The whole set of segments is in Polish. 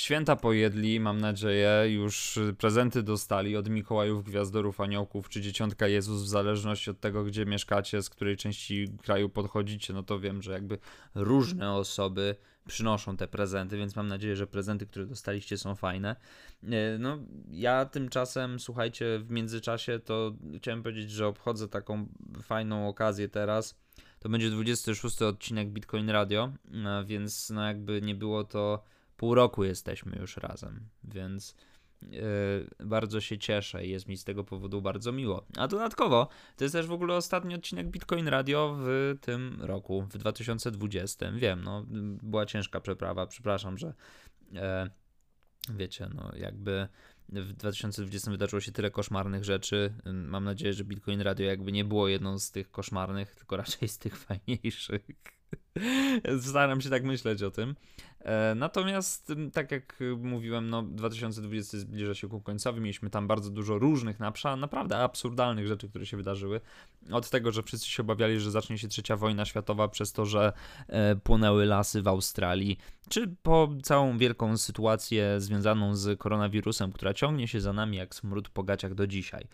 Święta pojedli, mam nadzieję, już prezenty dostali od Mikołajów, Gwiazdorów, Aniołków czy Dzieciątka Jezus, w zależności od tego, gdzie mieszkacie, z której części kraju podchodzicie, no to wiem, że jakby różne osoby przynoszą te prezenty, więc mam nadzieję, że prezenty, które dostaliście są fajne. E, no, ja tymczasem, słuchajcie, w międzyczasie to chciałem powiedzieć, że obchodzę taką fajną okazję teraz. To będzie 26 odcinek Bitcoin Radio, e, więc no jakby nie było to pół roku jesteśmy już razem, więc yy, bardzo się cieszę i jest mi z tego powodu bardzo miło. A dodatkowo, to jest też w ogóle ostatni odcinek Bitcoin Radio w tym roku, w 2020. Wiem, no, była ciężka przeprawa, przepraszam, że yy, wiecie, no jakby w 2020 wydarzyło się tyle koszmarnych rzeczy. Mam nadzieję, że Bitcoin Radio jakby nie było jedną z tych koszmarnych, tylko raczej z tych fajniejszych. Staram się tak myśleć o tym. E, natomiast, tak jak mówiłem, no 2020 zbliża się ku końcowi. Mieliśmy tam bardzo dużo różnych, naprawdę absurdalnych rzeczy, które się wydarzyły. Od tego, że wszyscy się obawiali, że zacznie się trzecia wojna światowa przez to, że e, płonęły lasy w Australii, czy po całą wielką sytuację związaną z koronawirusem, która ciągnie się za nami jak smród po gaciach do dzisiaj.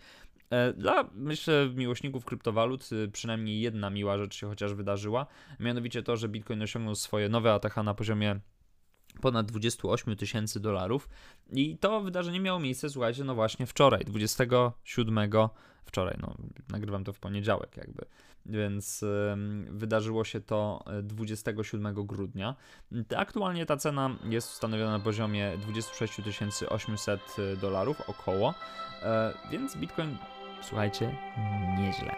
E, dla, myślę, miłośników kryptowalut y, przynajmniej jedna miła rzecz się chociaż wydarzyła, mianowicie to, że Bitcoin osiągnął swoje nowe ATH na poziomie ponad 28 tysięcy dolarów. I to wydarzenie miało miejsce, słuchajcie, no właśnie wczoraj, 27 wczoraj, no nagrywam to w poniedziałek jakby, więc wydarzyło się to 27 grudnia. Aktualnie ta cena jest ustanowiona na poziomie 26 800 dolarów około, e, więc Bitcoin, słuchajcie, nieźle,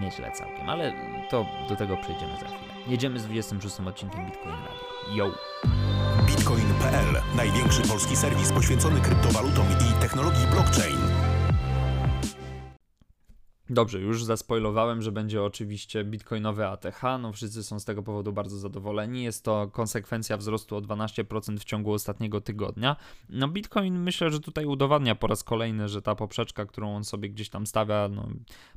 nieźle całkiem, ale to do tego przejdziemy za chwilę. Jedziemy z 26 odcinkiem Bitcoin Radio. Yo! Bitcoin.pl Największy polski serwis poświęcony kryptowalutom i technologii blockchain. Dobrze, już zaspoilowałem, że będzie oczywiście bitcoinowe ATH. No wszyscy są z tego powodu bardzo zadowoleni. Jest to konsekwencja wzrostu o 12% w ciągu ostatniego tygodnia. No Bitcoin myślę, że tutaj udowadnia po raz kolejny, że ta poprzeczka, którą on sobie gdzieś tam stawia, no,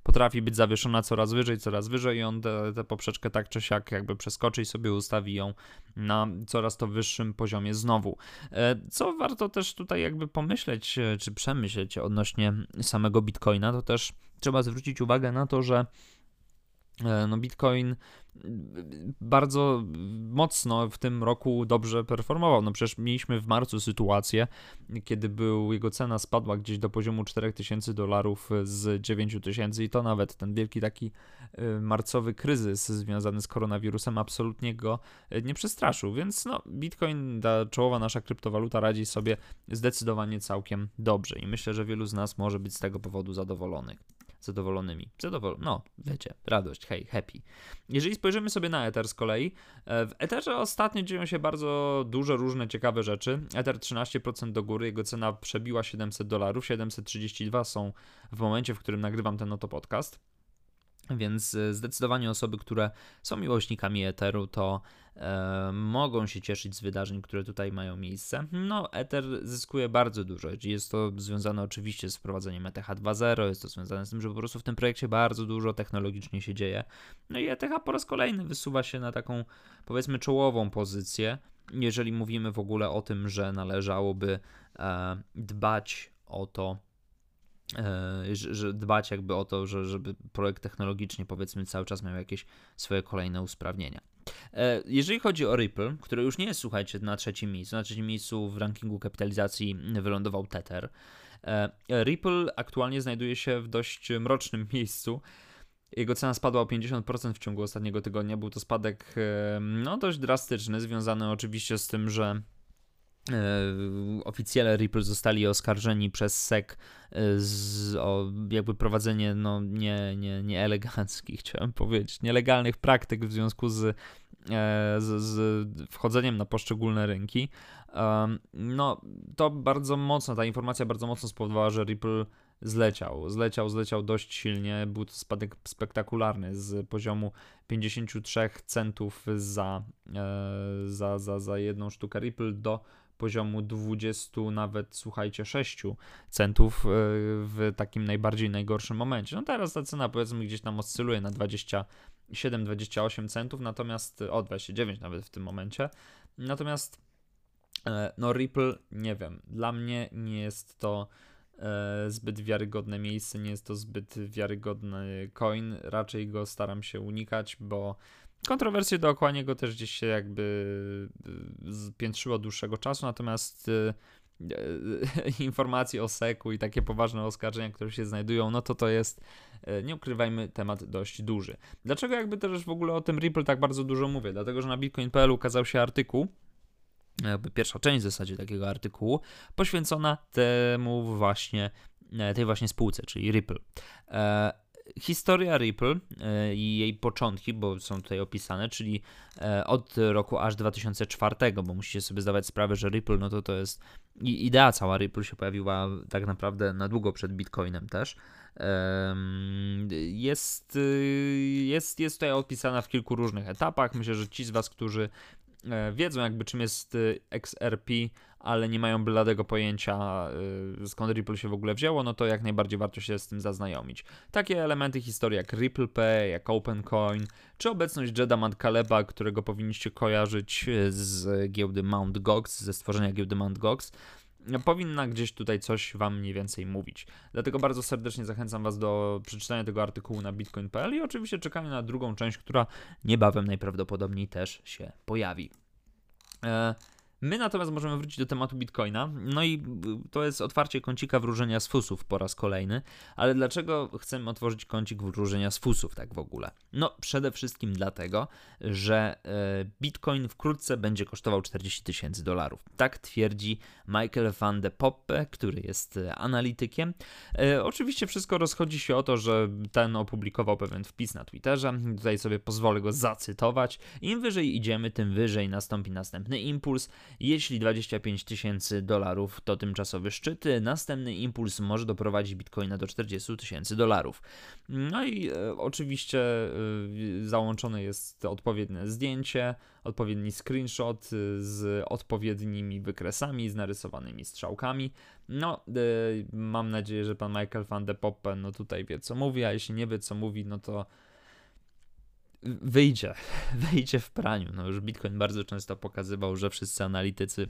potrafi być zawieszona coraz wyżej, coraz wyżej i on tę poprzeczkę tak czy siak jakby przeskoczy i sobie ustawi ją na coraz to wyższym poziomie znowu. E, co warto też tutaj jakby pomyśleć, e, czy przemyśleć odnośnie samego Bitcoina, to też trzeba zwrócić uwagę na to, że e, no Bitcoin bardzo mocno w tym roku dobrze performował. No przecież mieliśmy w marcu sytuację, kiedy był, jego cena spadła gdzieś do poziomu 4000 dolarów z 9000 i to nawet ten wielki taki y, marcowy kryzys związany z koronawirusem absolutnie go y, nie przestraszył, więc no Bitcoin, ta czołowa nasza kryptowaluta radzi sobie zdecydowanie całkiem dobrze i myślę, że wielu z nas może być z tego powodu zadowolonych zadowolonymi. Zadowol no, wiecie, radość, hej, happy. Jeżeli spojrzymy sobie na Ether z kolei, e, w Etherze ostatnio dzieją się bardzo dużo różne ciekawe rzeczy. Ether 13% do góry, jego cena przebiła 700 dolarów, 732 są w momencie, w którym nagrywam ten oto podcast. Więc e, zdecydowanie osoby, które są miłośnikami Etheru, to e, mogą się cieszyć z wydarzeń, które tutaj mają miejsce. No, Ether zyskuje bardzo dużo. Jest to związane oczywiście z wprowadzeniem ETH 2.0, jest to związane z tym, że po prostu w tym projekcie bardzo dużo technologicznie się dzieje. No i ETH po raz kolejny wysuwa się na taką, powiedzmy, czołową pozycję, jeżeli mówimy w ogóle o tym, że należałoby e, dbać o to, że dbać jakby o to, że, żeby projekt technologicznie powiedzmy cały czas miał jakieś swoje kolejne usprawnienia. E, jeżeli chodzi o Ripple, który już nie jest, słuchajcie, na trzecim miejscu, na trzecim miejscu w rankingu kapitalizacji wylądował Tether. E, Ripple aktualnie znajduje się w dość mrocznym miejscu. Jego cena spadła o 50% w ciągu ostatniego tygodnia. Był to spadek no, dość drastyczny, związany oczywiście z tym, że E, oficjele Ripple zostali oskarżeni przez SEC e, z, o jakby prowadzenie no, nie, nie, nieeleganckich, chciałem powiedzieć, nielegalnych praktyk w związku z, e, z, z wchodzeniem na poszczególne rynki. No, to bardzo mocno, ta informacja bardzo mocno spowodowała, że Ripple zleciał. Zleciał, zleciał dość silnie. Był to spadek spektakularny z poziomu 53 centów za, za, za, za jedną sztukę Ripple do poziomu 20, nawet słuchajcie, 6 centów e, w takim najbardziej najgorszym momencie. No teraz ta cena powiedzmy gdzieś tam oscyluje na 27-28 centów, natomiast o 29 nawet w tym momencie. Natomiast E, no Ripple, nie wiem, dla mnie nie jest to e, zbyt wiarygodne miejsce, nie jest to zbyt wiarygodny coin, raczej go staram się unikać, bo kontrowersje dookoła niego też gdzieś się jakby piętrzyło dłuższego czasu, natomiast informacje o seku i takie poważne oskarżenia, które się znajdują, no to to jest, nie ukrywajmy, temat dość duży. Dlaczego jakby też w ogóle o tym Ripple tak bardzo dużo mówię? Dlatego, że na bitcoin.pl ukazał się artykuł, jakby pierwsza część w zasadzie takiego artykułu, poświęcona temu właśnie, e, tej właśnie spółce, czyli Ripple. E, historia Ripple e, i jej początki, bo są tutaj opisane, czyli od roku aż 2004, bo musicie sobie zdawać sprawę, że Ripple, no to to jest idea cała Ripple się pojawiła tak naprawdę na długo przed Bitcoinem też. Jest, jest, jest tutaj opisana w kilku różnych etapach. Myślę, że ci z Was, którzy E, wiedzą jakby czym jest y, XRP, ale nie mają bladego pojęcia y, skąd Ripple się w ogóle wzięło, no to jak najbardziej warto się z tym zaznajomić. Takie elementy historii jak Ripple Pay, jak OpenCoin, czy obecność Jeda Kaleba, którego powinniście kojarzyć y, z giełdy Mt. Gox, ze stworzenia giełdy Mt. Gox, powinna gdzieś tutaj coś Wam mniej więcej mówić. Dlatego bardzo serdecznie zachęcam Was do przeczytania tego artykułu na bitcoin.pl i oczywiście czekania na drugą część, która niebawem najprawdopodobniej też się pojawi. E, My natomiast możemy wrócić do tematu Bitcoina. No i to jest otwarcie kącika wróżenia z fusów po raz kolejny. Ale dlaczego chcemy otworzyć kącik wróżenia z fusów tak w ogóle? No przede wszystkim dlatego, że e, Bitcoin wkrótce będzie kosztował 40 tysięcy dolarów. Tak twierdzi Michael van de Poppe, który jest e, analitykiem. E, oczywiście wszystko rozchodzi się o to, że ten opublikował pewien wpis na Twitterze. Tutaj sobie pozwolę go zacytować. Im wyżej idziemy, tym wyżej nastąpi następny impuls. Jeśli 25 tysięcy dolarów to tymczasowy szczyt, następny impuls może doprowadzić bitcoina do 40 tysięcy dolarów. No i e, oczywiście e, załączone jest odpowiednie zdjęcie, odpowiedni screenshot z odpowiednimi wykresami, z narysowanymi strzałkami. No, e, mam nadzieję, że pan Michael van de Poppen no tutaj wie co mówi, a jeśli nie wie co mówi, no to wyjdzie, wyjdzie w praniu. No już Bitcoin bardzo często pokazywał, że wszyscy analitycy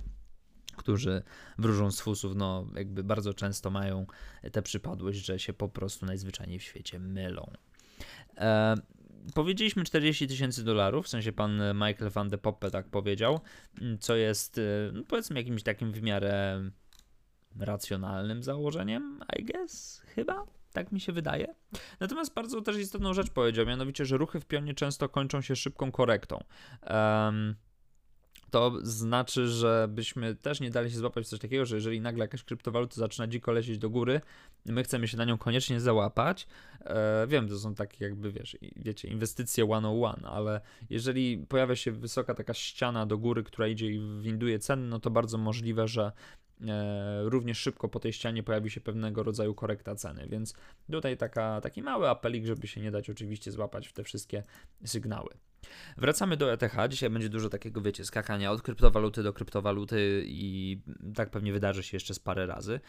którzy wróżą z fusów, no jakby bardzo często mają tę przypadłość, że się po prostu najzwyczajniej w świecie mylą. E, powiedzieliśmy 40 tysięcy dolarów, w sensie pan Michael van de Poppe tak powiedział, co jest e, no powiedzmy jakimś takim w miarę racjonalnym założeniem, I guess, chyba. Tak mi się wydaje. Natomiast bardzo też istotną rzecz powiedział, mianowicie, że ruchy w pionie często kończą się szybką korektą. Um, to znaczy, że byśmy też nie dali się złapać w coś takiego, że jeżeli nagle jakaś kryptowaluta zaczyna dziko lecieć do góry, my chcemy się na nią koniecznie załapać. E, wiem, to są takie jakby, wiesz, wiecie, inwestycje one on one, ale jeżeli pojawia się wysoka taka ściana do góry, która idzie i winduje ceny, no to bardzo możliwe, że również szybko po tej ścianie pojawi się pewnego rodzaju korekta ceny, więc tutaj taka, taki mały apelik, żeby się nie dać oczywiście złapać w te wszystkie sygnały. Wracamy do ETH. Dzisiaj będzie dużo takiego, wiecie, skakania od kryptowaluty do kryptowaluty i tak pewnie wydarzy się jeszcze z parę razy.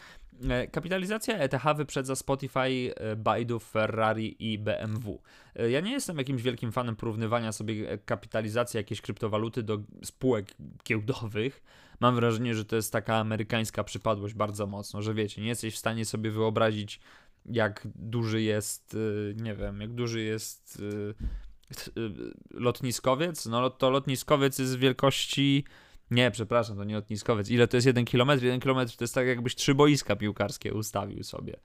E, kapitalizacja ETH wyprzedza Spotify, e, Baidu, Ferrari i BMW. Ja nie jestem jakimś wielkim fanem porównywania sobie kapitalizacji jakiejś kryptowaluty do spółek giełdowych, mam wrażenie, że to jest taka amerykańska przypadłość bardzo mocno, że wiecie, nie jesteś w stanie sobie wyobrazić, jak duży jest, nie wiem, jak duży jest lotniskowiec. No to lotniskowiec jest wielkości. Nie, przepraszam, to nie lotniskowiec. Ile to jest jeden kilometr? Jeden kilometr to jest tak, jakbyś trzy boiska piłkarskie ustawił sobie.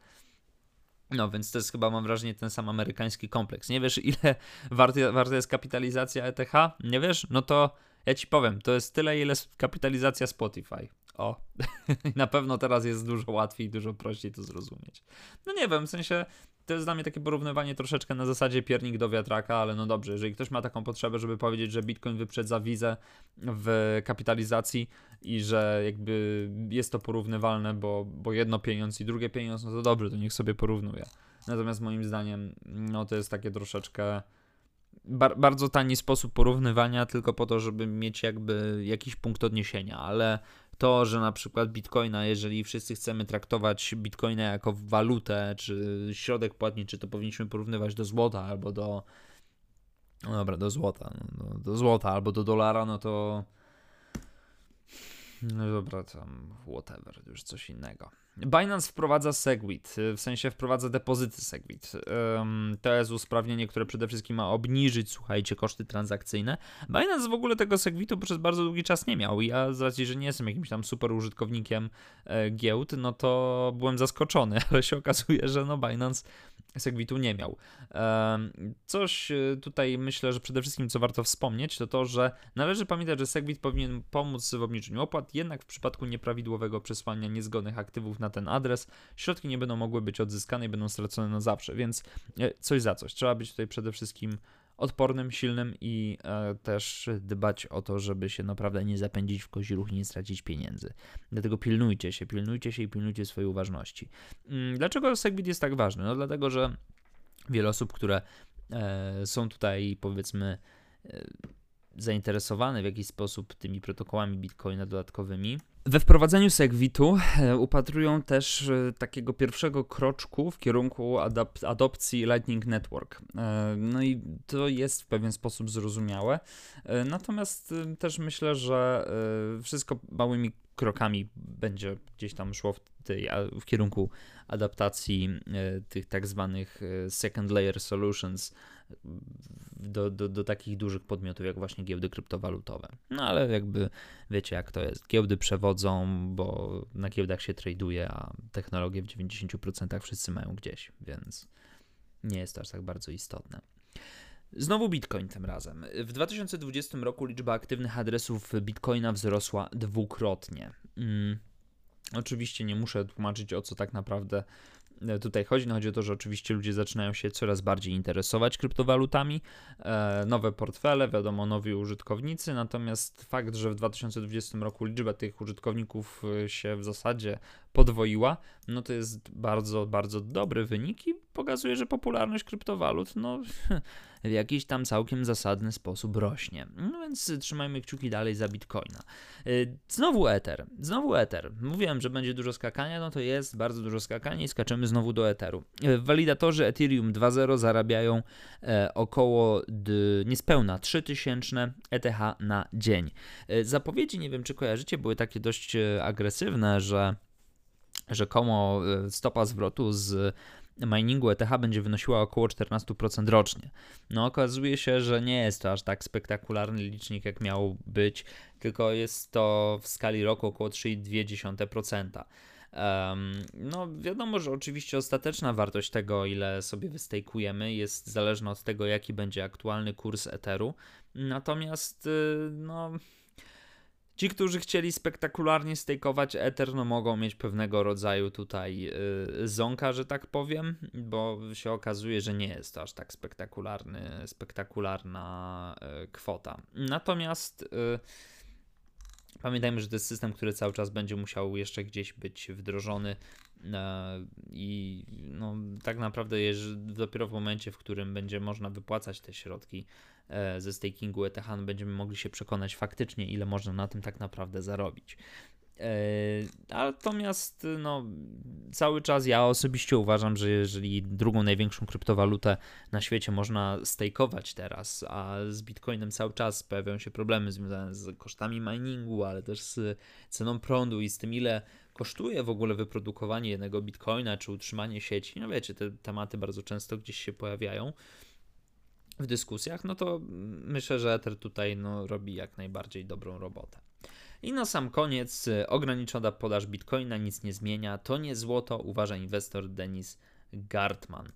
No, więc to jest chyba, mam wrażenie, ten sam amerykański kompleks. Nie wiesz, ile warta, warta jest kapitalizacja ETH? Nie wiesz? No to ja ci powiem, to jest tyle, ile kapitalizacja Spotify. O, na pewno teraz jest dużo łatwiej, dużo prościej to zrozumieć. No nie wiem, w sensie to jest dla mnie takie porównywanie troszeczkę na zasadzie piernik do wiatraka, ale no dobrze, jeżeli ktoś ma taką potrzebę, żeby powiedzieć, że Bitcoin wyprzedza wizę w kapitalizacji i że jakby jest to porównywalne, bo, bo jedno pieniądz i drugie pieniądz, no to dobrze, to niech sobie porównuje. Natomiast moim zdaniem, no to jest takie troszeczkę bar bardzo tani sposób porównywania, tylko po to, żeby mieć jakby jakiś punkt odniesienia, ale to, że na przykład bitcoina, jeżeli wszyscy chcemy traktować bitcoina jako walutę, czy środek płatniczy, to powinniśmy porównywać do złota albo do. No dobra, do złota. No, do, do złota albo do dolara, no to. No dobra, tam whatever, już coś innego. Binance wprowadza Segwit, w sensie wprowadza depozyty Segwit. To jest usprawnienie, które przede wszystkim ma obniżyć, słuchajcie, koszty transakcyjne. Binance w ogóle tego Segwitu przez bardzo długi czas nie miał. Ja z racji, że nie jestem jakimś tam super użytkownikiem e, giełd, no to byłem zaskoczony, ale się okazuje, że no Binance Segwitu nie miał. Coś e, tutaj myślę, że przede wszystkim co warto wspomnieć, to to, że należy pamiętać, że Segwit powinien pomóc w obniżeniu opłat, jednak w przypadku nieprawidłowego przesłania niezgodnych aktywów na ten adres, środki nie będą mogły być odzyskane i będą stracone na zawsze, więc e, coś za coś. Trzeba być tutaj przede wszystkim odpornym, silnym i e, też dbać o to, żeby się naprawdę nie zapędzić w kozi ruch i nie stracić pieniędzy. Dlatego pilnujcie się, pilnujcie się i pilnujcie swojej uważności. Mm, dlaczego Segwit jest tak ważny? No dlatego, że wiele osób, które e, są tutaj powiedzmy e, zainteresowane w jakiś sposób tymi protokołami Bitcoina dodatkowymi, we wprowadzeniu Segwitu e, upatrują też e, takiego pierwszego kroczku w kierunku adop adopcji Lightning Network. E, no i to jest w pewien sposób zrozumiałe. Natomiast też myślę, że wszystko małymi krokami będzie gdzieś tam szło w, tej, w kierunku adaptacji tych tak zwanych second layer solutions do, do, do takich dużych podmiotów jak właśnie giełdy kryptowalutowe. No ale jakby wiecie jak to jest. Giełdy przewodzą, bo na giełdach się traduje, a technologie w 90% wszyscy mają gdzieś, więc nie jest to aż tak bardzo istotne. Znowu Bitcoin tym razem. W 2020 roku liczba aktywnych adresów Bitcoina wzrosła dwukrotnie. Hmm. Oczywiście nie muszę tłumaczyć o co tak naprawdę E, tutaj chodzi. No chodzi o to, że oczywiście ludzie zaczynają się coraz bardziej interesować kryptowalutami, e, nowe portfele, wiadomo, nowi użytkownicy, natomiast fakt, że w 2020 roku liczba tych użytkowników e, się w zasadzie podwoiła, no to jest bardzo, bardzo dobry wynik i pokazuje, że popularność kryptowalut, no w jakiś tam całkiem zasadny sposób rośnie. No więc trzymajmy kciuki dalej za Bitcoina. Y, znowu Ether, znowu Ether. Mówiłem, że będzie dużo skakania, no to jest bardzo dużo skakania i skaczemy znowu do Etheru. Y, walidatorzy Ethereum 2.0 zarabiają e, około niespełna 3000 ETH na dzień. E, zapowiedzi, nie wiem czy kojarzycie, były takie dość e, agresywne, że rzekomo stopa zwrotu z miningu ETH będzie wynosiła około 14% rocznie. No okazuje się, że nie jest to aż tak spektakularny licznik, jak miał być, tylko jest to w skali roku około 3,2%. Um, no, wiadomo, że oczywiście ostateczna wartość tego, ile sobie wystejkujemy, jest zależna od tego, jaki będzie aktualny kurs Etheru. Natomiast, y, no Ci, którzy chcieli spektakularnie stejkować Ether, no mogą mieć pewnego rodzaju tutaj yy, że tak powiem, bo się okazuje, że nie jest to aż tak spektakularny, spektakularna yy, kwota. Natomiast yy, pamiętajmy, że to jest system, który cały czas będzie musiał jeszcze gdzieś być wdrożony e, i no, tak naprawdę jest dopiero w momencie, w którym będzie można wypłacać te środki ze stakingu ETH będziemy mogli się przekonać faktycznie, ile można na tym tak naprawdę zarobić. E, natomiast no, cały czas ja osobiście uważam, że jeżeli drugą największą kryptowalutę na świecie można stakeować teraz, a z Bitcoinem cały czas pojawiają się problemy związane z kosztami miningu, ale też z ceną prądu i z tym, ile kosztuje w ogóle wyprodukowanie jednego Bitcoina czy utrzymanie sieci. No wiecie, te tematy bardzo często gdzieś się pojawiają w dyskusjach, no to myślę, że Ether tutaj no, robi jak najbardziej dobrą robotę. I na sam koniec, y, ograniczona podaż bitcoina nic nie zmienia, to nie złoto, uważa inwestor Denis Gartman.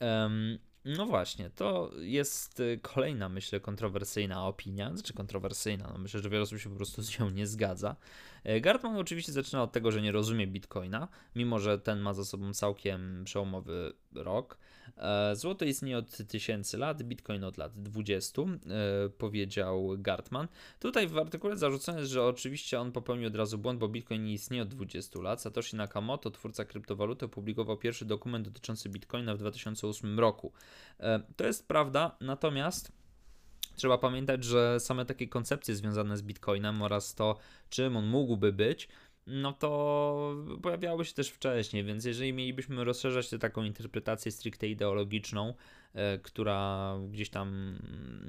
Um, no właśnie, to jest y, kolejna, myślę, kontrowersyjna opinia, znaczy kontrowersyjna, no myślę, że wiele osób się po prostu z nią nie zgadza. E, Gartman oczywiście zaczyna od tego, że nie rozumie bitcoina, mimo że ten ma za sobą całkiem przełomowy rok. E, złoto istnieje od tysięcy lat, bitcoin od lat 20, e, powiedział Gartman. Tutaj w artykule zarzucone jest, że oczywiście on popełnił od razu błąd, bo bitcoin nie istnieje od 20 lat. Satoshi Nakamoto, twórca kryptowaluty, opublikował pierwszy dokument dotyczący bitcoina w 2008 roku. E, to jest prawda, natomiast trzeba pamiętać, że same takie koncepcje związane z bitcoinem oraz to, czym on mógłby być, no to pojawiały się też wcześniej, więc jeżeli mielibyśmy rozszerzać tę taką interpretację stricte ideologiczną, e, która gdzieś tam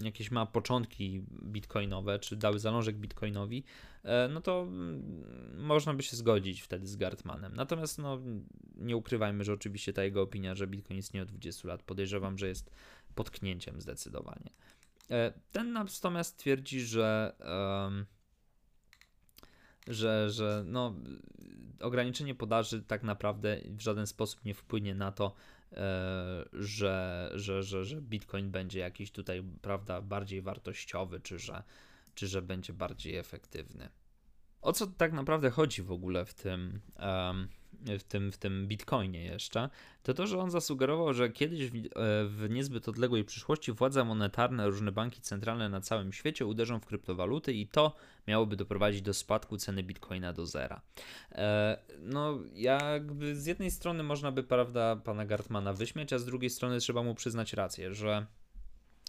jakieś ma początki bitcoinowe, czy dały zalążek bitcoinowi, e, no to mm, można by się zgodzić wtedy z Gartmanem. Natomiast no, nie ukrywajmy, że oczywiście ta jego opinia, że bitcoin istnieje od 20 lat, podejrzewam, że jest potknięciem zdecydowanie. E, ten natomiast twierdzi, że że, że no, ograniczenie podaży tak naprawdę w żaden sposób nie wpłynie na to, e, że, że, że, że Bitcoin będzie jakiś tutaj, prawda, bardziej wartościowy, czy że, czy że będzie bardziej efektywny. O co tak naprawdę chodzi w ogóle w tym, w tym, w tym bitcoinie jeszcze, to to, że on zasugerował, że kiedyś w, e, w niezbyt odległej przyszłości władze monetarne, różne banki centralne na całym świecie uderzą w kryptowaluty i to miałoby doprowadzić do spadku ceny bitcoina do zera. E, no, jakby z jednej strony można by, prawda, pana Gartmana wyśmiać, a z drugiej strony trzeba mu przyznać rację, że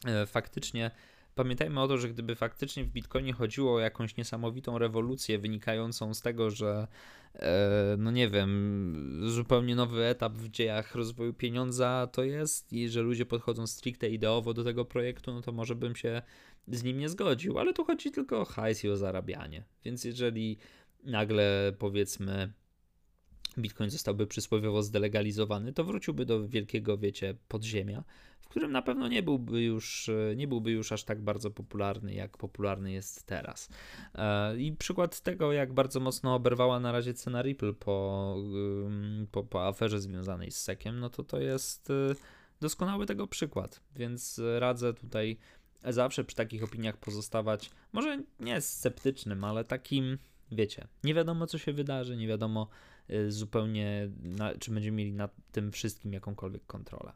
e, faktycznie Pamiętajmy o to, że gdyby faktycznie w Bitcoinie chodziło o jakąś niesamowitą rewolucję wynikającą z tego, że e, no nie wiem, zupełnie nowy etap w dziejach rozwoju pieniądza to jest i że ludzie podchodzą stricte ideowo do tego projektu, no to może bym się z nim nie zgodził, ale tu chodzi tylko o hajs i o zarabianie. Więc jeżeli nagle powiedzmy Bitcoin zostałby przysłowiowo zdelegalizowany, to wróciłby do wielkiego, wiecie, podziemia, w którym na pewno nie byłby już, nie byłby już aż tak bardzo popularny, jak popularny jest teraz. E, I przykład tego, jak bardzo mocno oberwała na razie cena Ripple po, po, po aferze związanej z sekiem, no to to jest y, doskonały tego przykład, więc radzę tutaj zawsze przy takich opiniach pozostawać, może nie sceptycznym, ale takim, wiecie, nie wiadomo co się wydarzy, nie wiadomo y, zupełnie, na, czy będziemy mieli nad tym wszystkim jakąkolwiek kontrolę.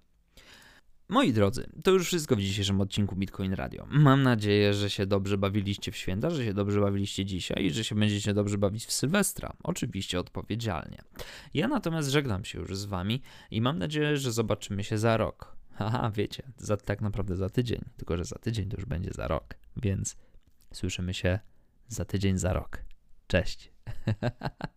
Moi drodzy, to już wszystko w dzisiejszym odcinku Bitcoin Radio. Mam nadzieję, że się dobrze bawiliście w święta, że się dobrze bawiliście dzisiaj i że się będziecie dobrze bawić w Sylwestra. Oczywiście odpowiedzialnie. Ja natomiast żegnam się już z wami i mam nadzieję, że zobaczymy się za rok. Haha, wiecie, za, tak naprawdę za tydzień, tylko że za tydzień to już będzie za rok, więc słyszymy się za tydzień, za rok. Cześć.